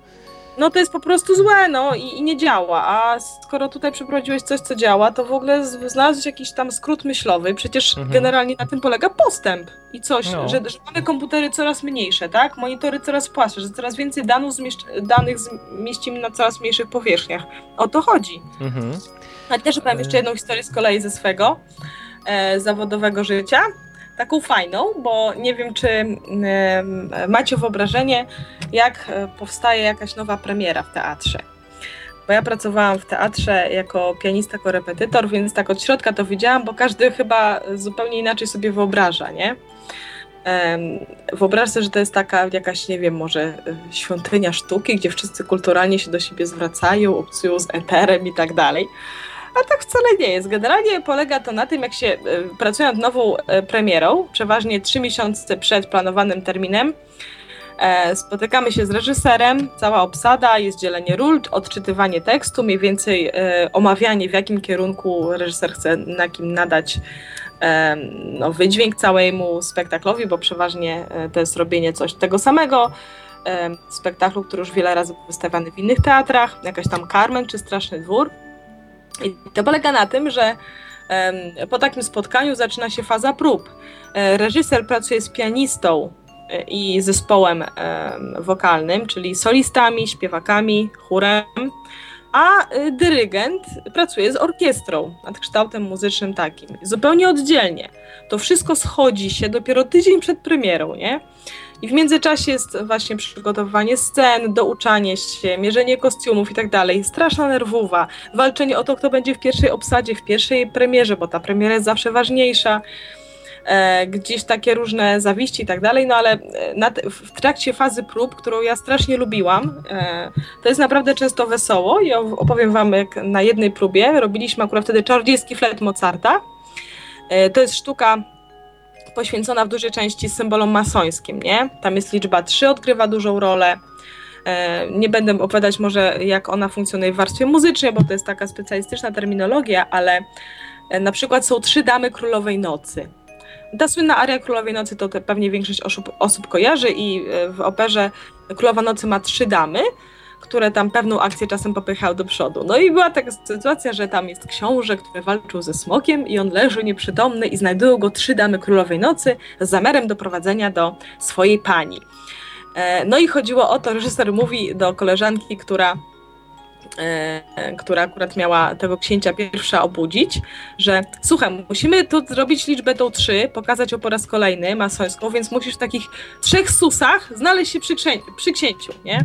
No to jest po prostu złe, no i, i nie działa. A skoro tutaj przeprowadziłeś coś, co działa, to w ogóle znalazłeś jakiś tam skrót myślowy. Przecież Mhm. generalnie na tym polega postęp. I coś, No. że, że mamy komputery coraz mniejsze, tak? Monitory coraz płaszcze, że coraz więcej danych, zmieszcz- danych zmieścimy na coraz mniejszych powierzchniach. O to chodzi. Mhm. A też powiem jeszcze jedną historię z kolei ze swego e, zawodowego życia. Taką fajną, bo nie wiem, czy macie wyobrażenie, jak e, powstaje jakaś nowa premiera w teatrze. Bo ja pracowałam w teatrze jako pianista, korepetytor, więc tak od środka to widziałam, bo każdy chyba zupełnie inaczej sobie wyobraża, nie? Wyobraź sobie, że to jest taka jakaś, nie wiem, może e, świątynia sztuki, gdzie wszyscy kulturalnie się do siebie zwracają, obcują z eterem i tak dalej. A tak wcale nie jest. Generalnie polega to na tym, jak się e, pracuje nad nową e, premierą, przeważnie trzy miesiące przed planowanym terminem. E, Spotykamy się z reżyserem, cała obsada, jest dzielenie ról, odczytywanie tekstu, mniej więcej e, omawianie, w jakim kierunku reżyser chce na kim nadać e, no, wydźwięk całemu spektaklowi, bo przeważnie e, to jest robienie coś tego samego. Spektaklu, który już wiele razy był wystawiany w innych teatrach, jakaś tam Carmen czy Straszny Dwór. I to polega na tym, że po takim spotkaniu zaczyna się faza prób. E, Reżyser pracuje z pianistą e, i zespołem em, wokalnym, czyli solistami, śpiewakami, chórem, a e, dyrygent pracuje z orkiestrą nad kształtem muzycznym takim. Zupełnie oddzielnie. To wszystko schodzi się dopiero tydzień przed premierą, nie? I w międzyczasie jest właśnie przygotowywanie scen, douczanie się, mierzenie kostiumów i tak dalej. Straszna nerwowa walczenie o to, kto będzie w pierwszej obsadzie, w pierwszej premierze, bo ta premiera jest zawsze ważniejsza. e, gdzieś takie różne zawiści i tak dalej, no ale e, te- w trakcie fazy prób, którą ja strasznie lubiłam, e, to jest naprawdę często wesoło o- opowiem wam, jak na jednej próbie robiliśmy akurat wtedy czarodziejski flet Mozarta. E, to jest sztuka poświęcona w dużej części symbolom masońskim, nie? Tam jest liczba 3, odgrywa dużą rolę. E, Nie będę opowiadać może jak ona funkcjonuje w warstwie muzycznej, bo to jest taka specjalistyczna terminologia, ale e, na przykład są trzy damy królowej nocy. Ta słynna aria królowej nocy to pewnie większość osób, osób kojarzy i e, w operze Królowa Nocy ma trzy damy, które tam pewną akcję czasem popychały do przodu. No i była taka sytuacja, że tam jest książę, który walczył ze smokiem i on leży nieprzytomny i znajdują go trzy damy królowej nocy z zamiarem doprowadzenia do swojej pani. E, No i chodziło o to, reżyser mówi do koleżanki, która, e, która akurat miała tego księcia pierwsza obudzić, że słuchaj, musimy tu zrobić liczbę tą trzy, pokazać ją po raz kolejny masońską, więc musisz w takich trzech susach znaleźć się przy, przy księciu, nie?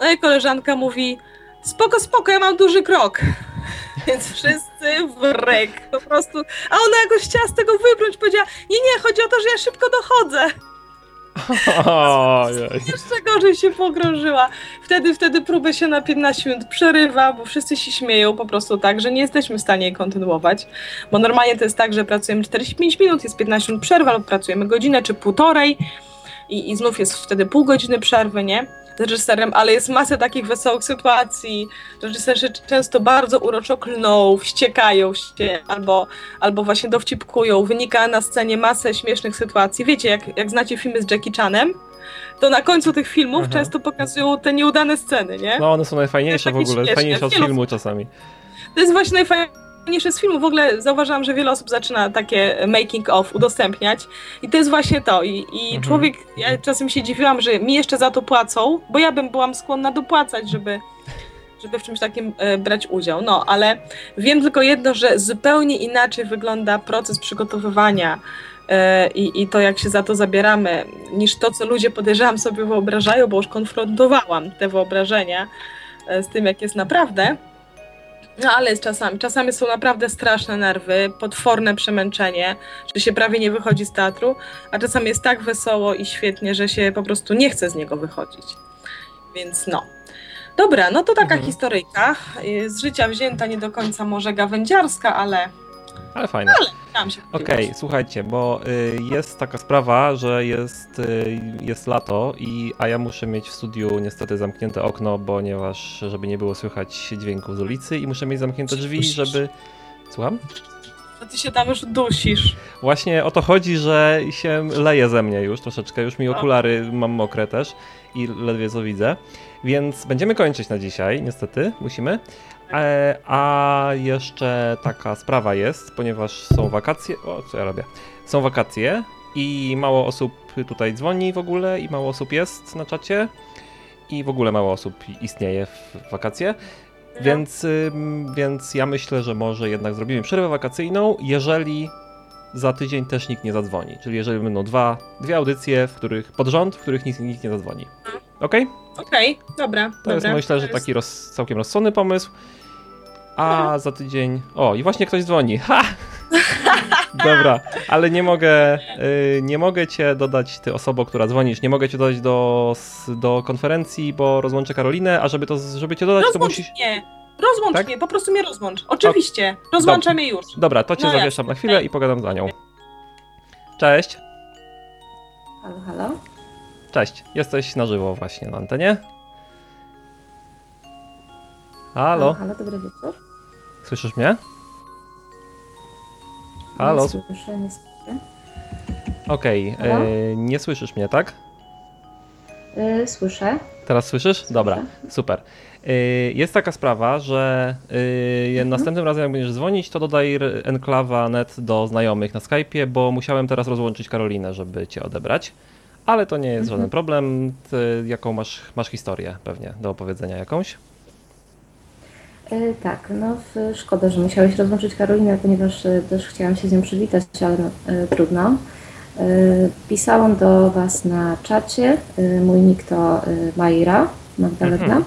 No i koleżanka mówi, spoko, spoko, ja mam duży krok. Więc wszyscy w rek, po prostu. A ona jakoś chciała z tego wybrnąć, powiedziała, nie, nie, chodzi o to, że ja szybko dochodzę. Jeszcze gorzej się pogrążyła. Wtedy, wtedy próbę się na 15 minut przerywa, bo wszyscy się śmieją po prostu tak, że nie jesteśmy w stanie jej kontynuować. Bo normalnie to jest tak, że pracujemy 45 minut, jest 15 minut przerwa lub pracujemy godzinę czy półtorej i, i znów jest wtedy pół godziny przerwy, nie? Z reżyserem, ale jest masę takich wesołych sytuacji. Reżyserzy często bardzo uroczo klną, wściekają się albo, albo właśnie dowcipkują. Wynika na scenie masę śmiesznych sytuacji. Wiecie, jak, jak znacie filmy z Jackie Chanem, to na końcu tych filmów Aha. często pokazują te nieudane sceny, nie? No one są najfajniejsze w ogóle, śmieszne. fajniejsze od Wielu- filmu czasami. To jest właśnie najfajniejsze z filmu. W ogóle zauważyłam, że wiele osób zaczyna takie making of udostępniać i to jest właśnie to. I, i Mhm. człowiek, ja czasem się dziwiłam, że mi jeszcze za to płacą, bo ja bym byłam skłonna dopłacać, żeby żeby w czymś takim e, brać udział. No, ale wiem tylko jedno, że zupełnie inaczej wygląda proces przygotowywania e, i, i to, jak się za to zabieramy, niż to, co ludzie podejrzewam sobie wyobrażają, bo już konfrontowałam te wyobrażenia e, z tym, jak jest naprawdę. No ale jest czasami, czasami są naprawdę straszne nerwy, potworne przemęczenie, że się prawie nie wychodzi z teatru, a czasami jest tak wesoło i świetnie, że się po prostu nie chce z niego wychodzić. Więc no. Dobra, no to taka Mhm. historyjka. y, Z życia wzięta nie do końca może gawędziarska, ale Ale fajne. tam się Okej, słuchajcie, bo y, jest taka sprawa, że jest, y, jest lato, i, a ja muszę mieć w studiu niestety zamknięte okno, ponieważ żeby nie było słychać dźwięków z ulicy i muszę mieć zamknięte drzwi, żeby... Słucham? To ty się tam już dusisz. Właśnie o to chodzi, że się leje ze mnie już troszeczkę, już mi okulary mam mokre też i ledwie co widzę. Więc będziemy kończyć na dzisiaj, niestety, musimy. E, a jeszcze taka sprawa jest, ponieważ są wakacje. O, co ja robię? Są wakacje i mało osób tutaj dzwoni w ogóle i mało osób jest na czacie i w ogóle mało osób istnieje w wakacje. Więc, ym, więc ja myślę, że może jednak zrobimy przerwę wakacyjną, jeżeli za tydzień też nikt nie zadzwoni. Czyli jeżeli będą dwa, dwie audycje, w których pod rząd, w których nikt, nikt nie zadzwoni. Okej? Okej, dobra. To jest dobra. myślę, że To jest- taki roz, całkiem rozsądny pomysł. A za tydzień. O, i właśnie ktoś dzwoni. Ha! Dobra, ale nie mogę, y, nie mogę cię dodać, ty osobo, która dzwonisz, nie mogę cię dodać do, do konferencji, bo rozłączę Karolinę, a żeby, to, żeby cię dodać, to Rozłącz musisz. mnie. Rozłącz Tak? mnie, po prostu mnie rozłącz. Oczywiście. Rozłączam mnie już. Dobra, to cię No zawieszam na chwilę i pogadam z Anią. Cześć. Halo, halo? Cześć, jesteś na żywo właśnie na antenie. Halo, Halo, dobry wieczór. słyszysz mnie? Halo, Nie słyszę, nie słyszę. okej, Halo? e, nie słyszysz mnie, tak? Yy, słyszę. Teraz słyszysz? Dobra, super. E, Jest taka sprawa, że e, Mhm. następnym razem jak będziesz dzwonić, to dodaj enklawa net do znajomych na Skype'ie, bo musiałem teraz rozłączyć Karolinę, żeby cię odebrać. Ale to nie jest Mhm. żaden problem. Ty, jaką masz, masz historię pewnie do opowiedzenia jakąś? Yy, tak, no szkoda, że musiałeś rozłączyć Karolinę, ponieważ yy, też chciałam się z nią przywitać, ale yy, trudno. Yy, pisałam do Was na czacie. Mój nick to Majra Magdalena. Mhm.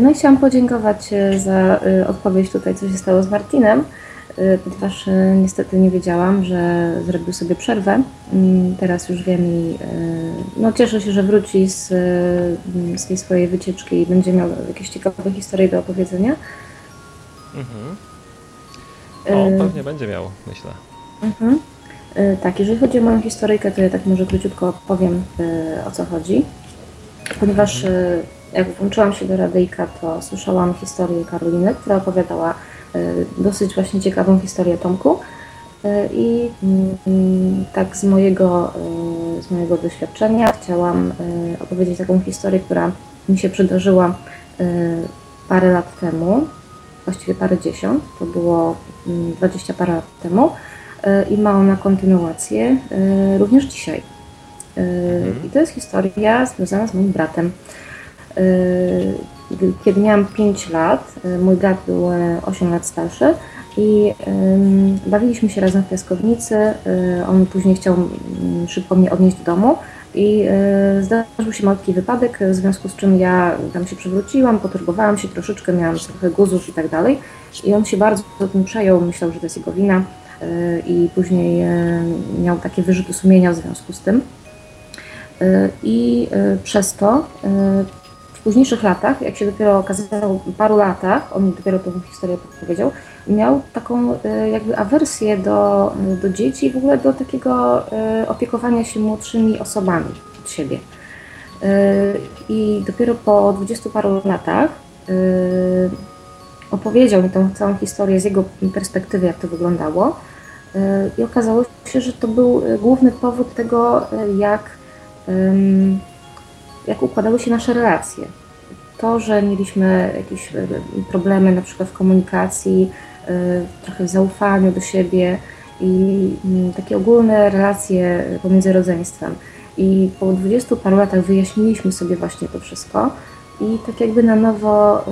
No i chciałam podziękować za odpowiedź tutaj, co się stało z Martinem. Y, ponieważ y, niestety nie wiedziałam, że zrobił sobie przerwę. Mm, Teraz już wiem i y, no, cieszę się, że wróci z, z tej swojej wycieczki i będzie miał jakieś ciekawe historie do opowiedzenia. Mhm. O, pewnie będzie miał, myślę. Mhm. Tak, jeżeli chodzi o moją historyjkę, to ja tak może króciutko powiem o co chodzi. Ponieważ y, jak włączyłam się do radyjka, to słyszałam historię Karoliny, która opowiadała dosyć właśnie ciekawą historię Tomku. Y, I mm, tak z mojego, y, z mojego doświadczenia chciałam opowiedzieć taką historię, która mi się przydarzyła parę lat temu, właściwie parę dziesiąt, to było mm, 20 parę lat temu i ma ona kontynuację również dzisiaj. Y, I to jest historia związana z moim bratem. Kiedy miałam 5 lat, y, mój brat był e, 8 lat starszy i bawiliśmy się razem w piaskownicy. Y, On później chciał mm, szybko mnie odnieść do domu i y, zdarzył się malutki wypadek, w związku z czym ja tam się przewróciłam, poturbowałam się troszeczkę, miałam trochę guzów i tak dalej. I on się bardzo tym przejął, myślał, że to jest jego wina i później miał takie wyrzuty sumienia w związku z tym. I przez to późniejszych latach, jak się dopiero okazało, paru latach, on dopiero tą historię powiedział, miał taką y, jakby awersję do, do dzieci i w ogóle do takiego y, opiekowania się młodszymi osobami od siebie. Y, I dopiero po dwudziestu paru latach opowiedział mi tą całą historię z jego perspektywy, jak to wyglądało. I okazało się, że to był główny powód tego, jak, jak układały się nasze relacje. To, że mieliśmy jakieś y, problemy na przykład w komunikacji, y, trochę w zaufaniu do siebie i takie ogólne relacje pomiędzy rodzeństwem. I po 20 paru latach wyjaśniliśmy sobie właśnie to wszystko. I tak jakby na nowo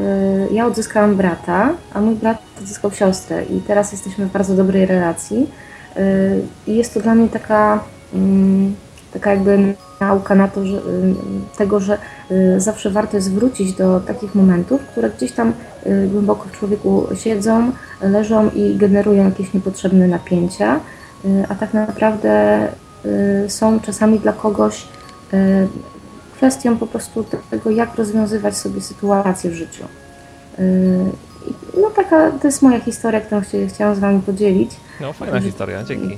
y, ja odzyskałam brata, a mój brat odzyskał siostrę. I teraz jesteśmy w bardzo dobrej relacji. I jest to dla mnie taka, mm, taka jakby nauka na to, że, y, tego, że y, zawsze warto jest wrócić do takich momentów, które gdzieś tam y, głęboko w człowieku siedzą, leżą i generują jakieś niepotrzebne napięcia, a tak naprawdę są czasami dla kogoś kwestią po prostu tego, jak rozwiązywać sobie sytuacje w życiu. No taka, to jest moja historia, którą chcia- chciałam z Wami podzielić. No, fajna historia, dzięki.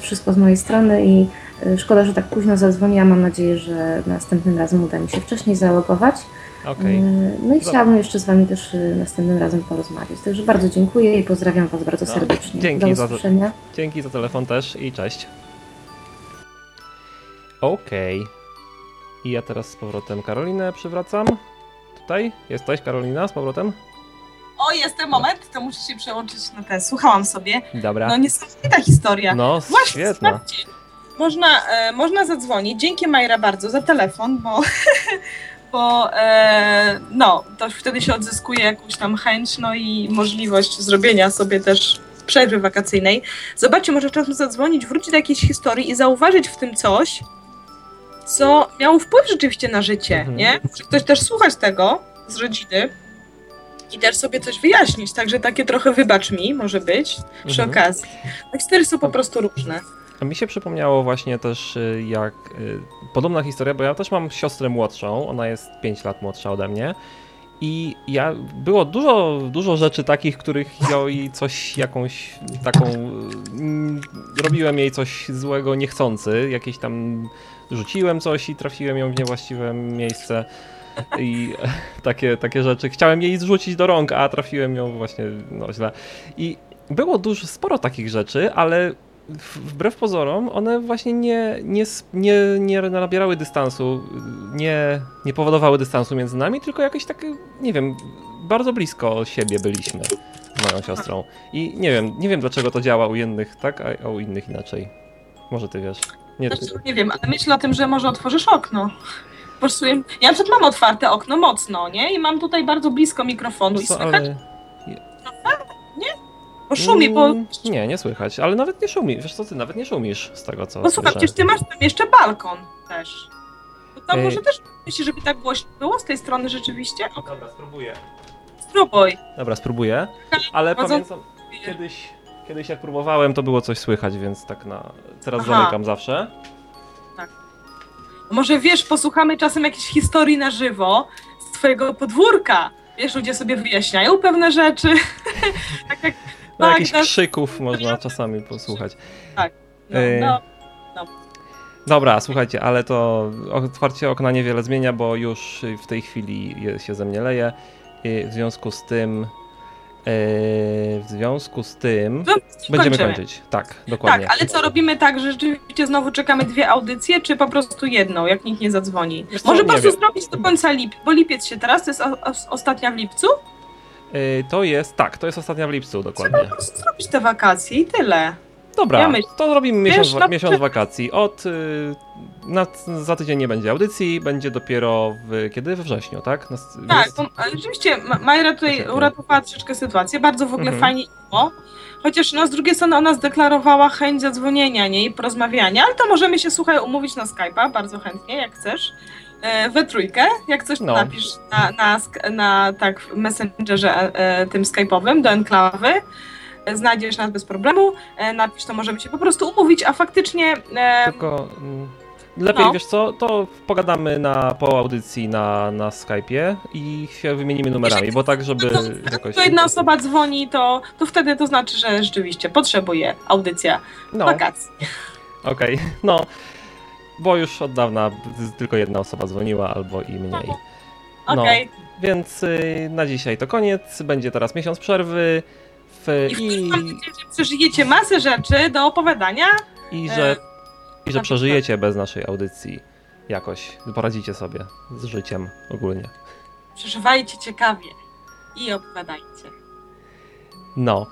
Wszystko z mojej strony i y, szkoda, że tak późno zadzwoniłam. Mam nadzieję, że następnym razem uda mi się wcześniej zalogować. Okej. Y, No i chciałabym jeszcze z Wami też y, następnym razem porozmawiać. Także bardzo dziękuję i pozdrawiam Was bardzo No, serdecznie. dzięki Do za. Dzięki za telefon też i cześć. Okej. I ja teraz z powrotem Karolinę przywracam. Tutaj? Jesteś Karolina z powrotem? O, jestem moment, to muszę się przełączyć na ten. Słuchałam sobie. Dobra. No niesamowita historia. No, Właśnie, świetna. Można, e, można zadzwonić. Dzięki Majra bardzo za telefon, bo, bo e, no, to wtedy się odzyskuje jakąś tam chęć, no i możliwość zrobienia sobie też przerwy wakacyjnej. Zobaczcie, może czasem zadzwonić, wrócić do jakiejś historii i zauważyć w tym coś, co miało wpływ rzeczywiście na życie, Mhm. nie? Może ktoś też słuchać tego z rodziny i też sobie coś wyjaśnić, także takie trochę wybacz mi może być przy Mhm. okazji. Te historie są po prostu różne. A mi się przypomniało właśnie też y, jak y, podobna historia, bo ja też mam siostrę młodszą, ona jest 5 lat młodsza ode mnie. I ja było dużo, dużo rzeczy takich, których ja jej coś jakąś taką mm, robiłem jej coś złego niechcący, jakieś tam rzuciłem coś i trafiłem ją w niewłaściwe miejsce i takie, takie rzeczy. Chciałem jej zrzucić do rąk, a trafiłem ją właśnie no, źle. I było dużo, sporo takich rzeczy, ale wbrew pozorom one właśnie nie, nie, nie, nie nabierały dystansu, nie, nie powodowały dystansu między nami, tylko jakieś takie, nie wiem, bardzo blisko siebie byliśmy z moją siostrą. I nie wiem, nie wiem dlaczego to działa u jednych tak, a u innych inaczej. Może ty wiesz. Nie, Znaczy, nie wiem, ale myślę o tym, że może otworzysz okno. Po prostu ja na przykład mam otwarte okno mocno, nie? I mam tutaj bardzo blisko mikrofonu i co, słychać, ale... bo szumi, bo... Mm, Nie, nie słychać, ale nawet nie szumi. Wiesz co, ty nawet nie szumisz z tego, co No słuchaj, słyszę. przecież ty masz tam jeszcze balkon też. To tam Ej. może też myślisz, żeby tak głośno było z tej strony rzeczywiście? O, Dobra, spróbuję. spróbuj. Dobra, spróbuję, ale pamiętam... kiedyś, kiedyś jak próbowałem, to było coś słychać, więc tak na... Teraz Aha. zamykam zawsze. Może wiesz, posłuchamy czasem jakiejś historii na żywo z twojego podwórka. Wiesz, ludzie sobie wyjaśniają pewne rzeczy. tak jak No, Tak, jakichś tak. krzyków można czasami posłuchać. no, Ej. no, Dobra, słuchajcie, ale to otwarcie okna niewiele zmienia, bo już w tej chwili się ze mnie leje. I W związku z tym... yy, W związku z tym... no Będziemy kończymy. kończyć. Tak, dokładnie. Tak, ale co robimy tak, że rzeczywiście znowu czekamy dwie audycje, czy po prostu jedną, jak nikt nie zadzwoni? Wiesz Może po prostu wiem. zrobić do końca lipca, bo lipiec się teraz, to jest o, o, ostatnia w lipcu. Yy, To jest, tak, to jest ostatnia w lipcu, Trzeba dokładnie. po prostu zrobić te wakacje i tyle. Dobra, Ja myśl- to zrobimy miesiąc, Wiesz, no, miesiąc wakacji. Od, y, na, za tydzień nie będzie audycji, będzie dopiero w, kiedy? We wrześniu, tak? Na, Tak, jest- ale rzeczywiście Ma- Majra tutaj uratowała troszeczkę sytuację, bardzo w ogóle Mhm. fajnie było. Chociaż no, z drugiej strony ona zdeklarowała chęć zadzwonienia nie, i porozmawiania, ale to możemy się, słuchaj, umówić na Skype'a, bardzo chętnie, jak chcesz. E, we trójkę, jak coś to No. napisz na, na, na tak, w Messengerze e, e, tym Skype'owym do enklawy. Znajdziesz nas bez problemu, e, napisz, to możemy się po prostu umówić, a faktycznie e, Tylko mm, lepiej, No. wiesz co, to pogadamy na, po audycji na, na Skype'ie i się wymienimy numerami, bo tak, żeby No jakoś... to jedna osoba dzwoni, to, to wtedy to znaczy, że rzeczywiście potrzebuje audycja No, wakacji. okej, no. Bo już od dawna tylko jedna osoba dzwoniła, albo i mniej. No. Okej. Więc y, na dzisiaj to koniec. Będzie teraz miesiąc przerwy. I, i, mam nadzieję, że przeżyjecie masę rzeczy do opowiadania. i, e, że, I że przeżyjecie bez naszej audycji. Jakoś poradzicie sobie z życiem ogólnie. Przeżywajcie ciekawie i opowiadajcie. No.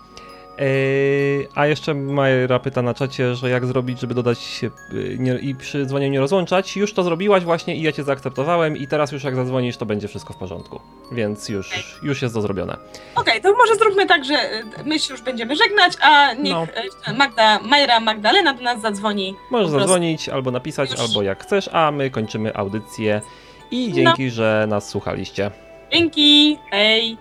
Yy, a jeszcze Majra pyta na czacie, że jak zrobić, żeby dodać się yy, nie, i przy dzwonieniu nie rozłączać. Już to zrobiłaś właśnie i ja cię zaakceptowałem i teraz już jak zadzwonisz, to będzie wszystko w porządku. Więc już, już jest to zrobione. Okej, to może zróbmy tak, że y, my się już będziemy żegnać, a niech No. y, Magda, Majra Magdalena do nas zadzwoni. Możesz zadzwonić albo napisać, Już. albo jak chcesz, a my kończymy audycję. I dzięki, że nas słuchaliście. Dzięki, hej!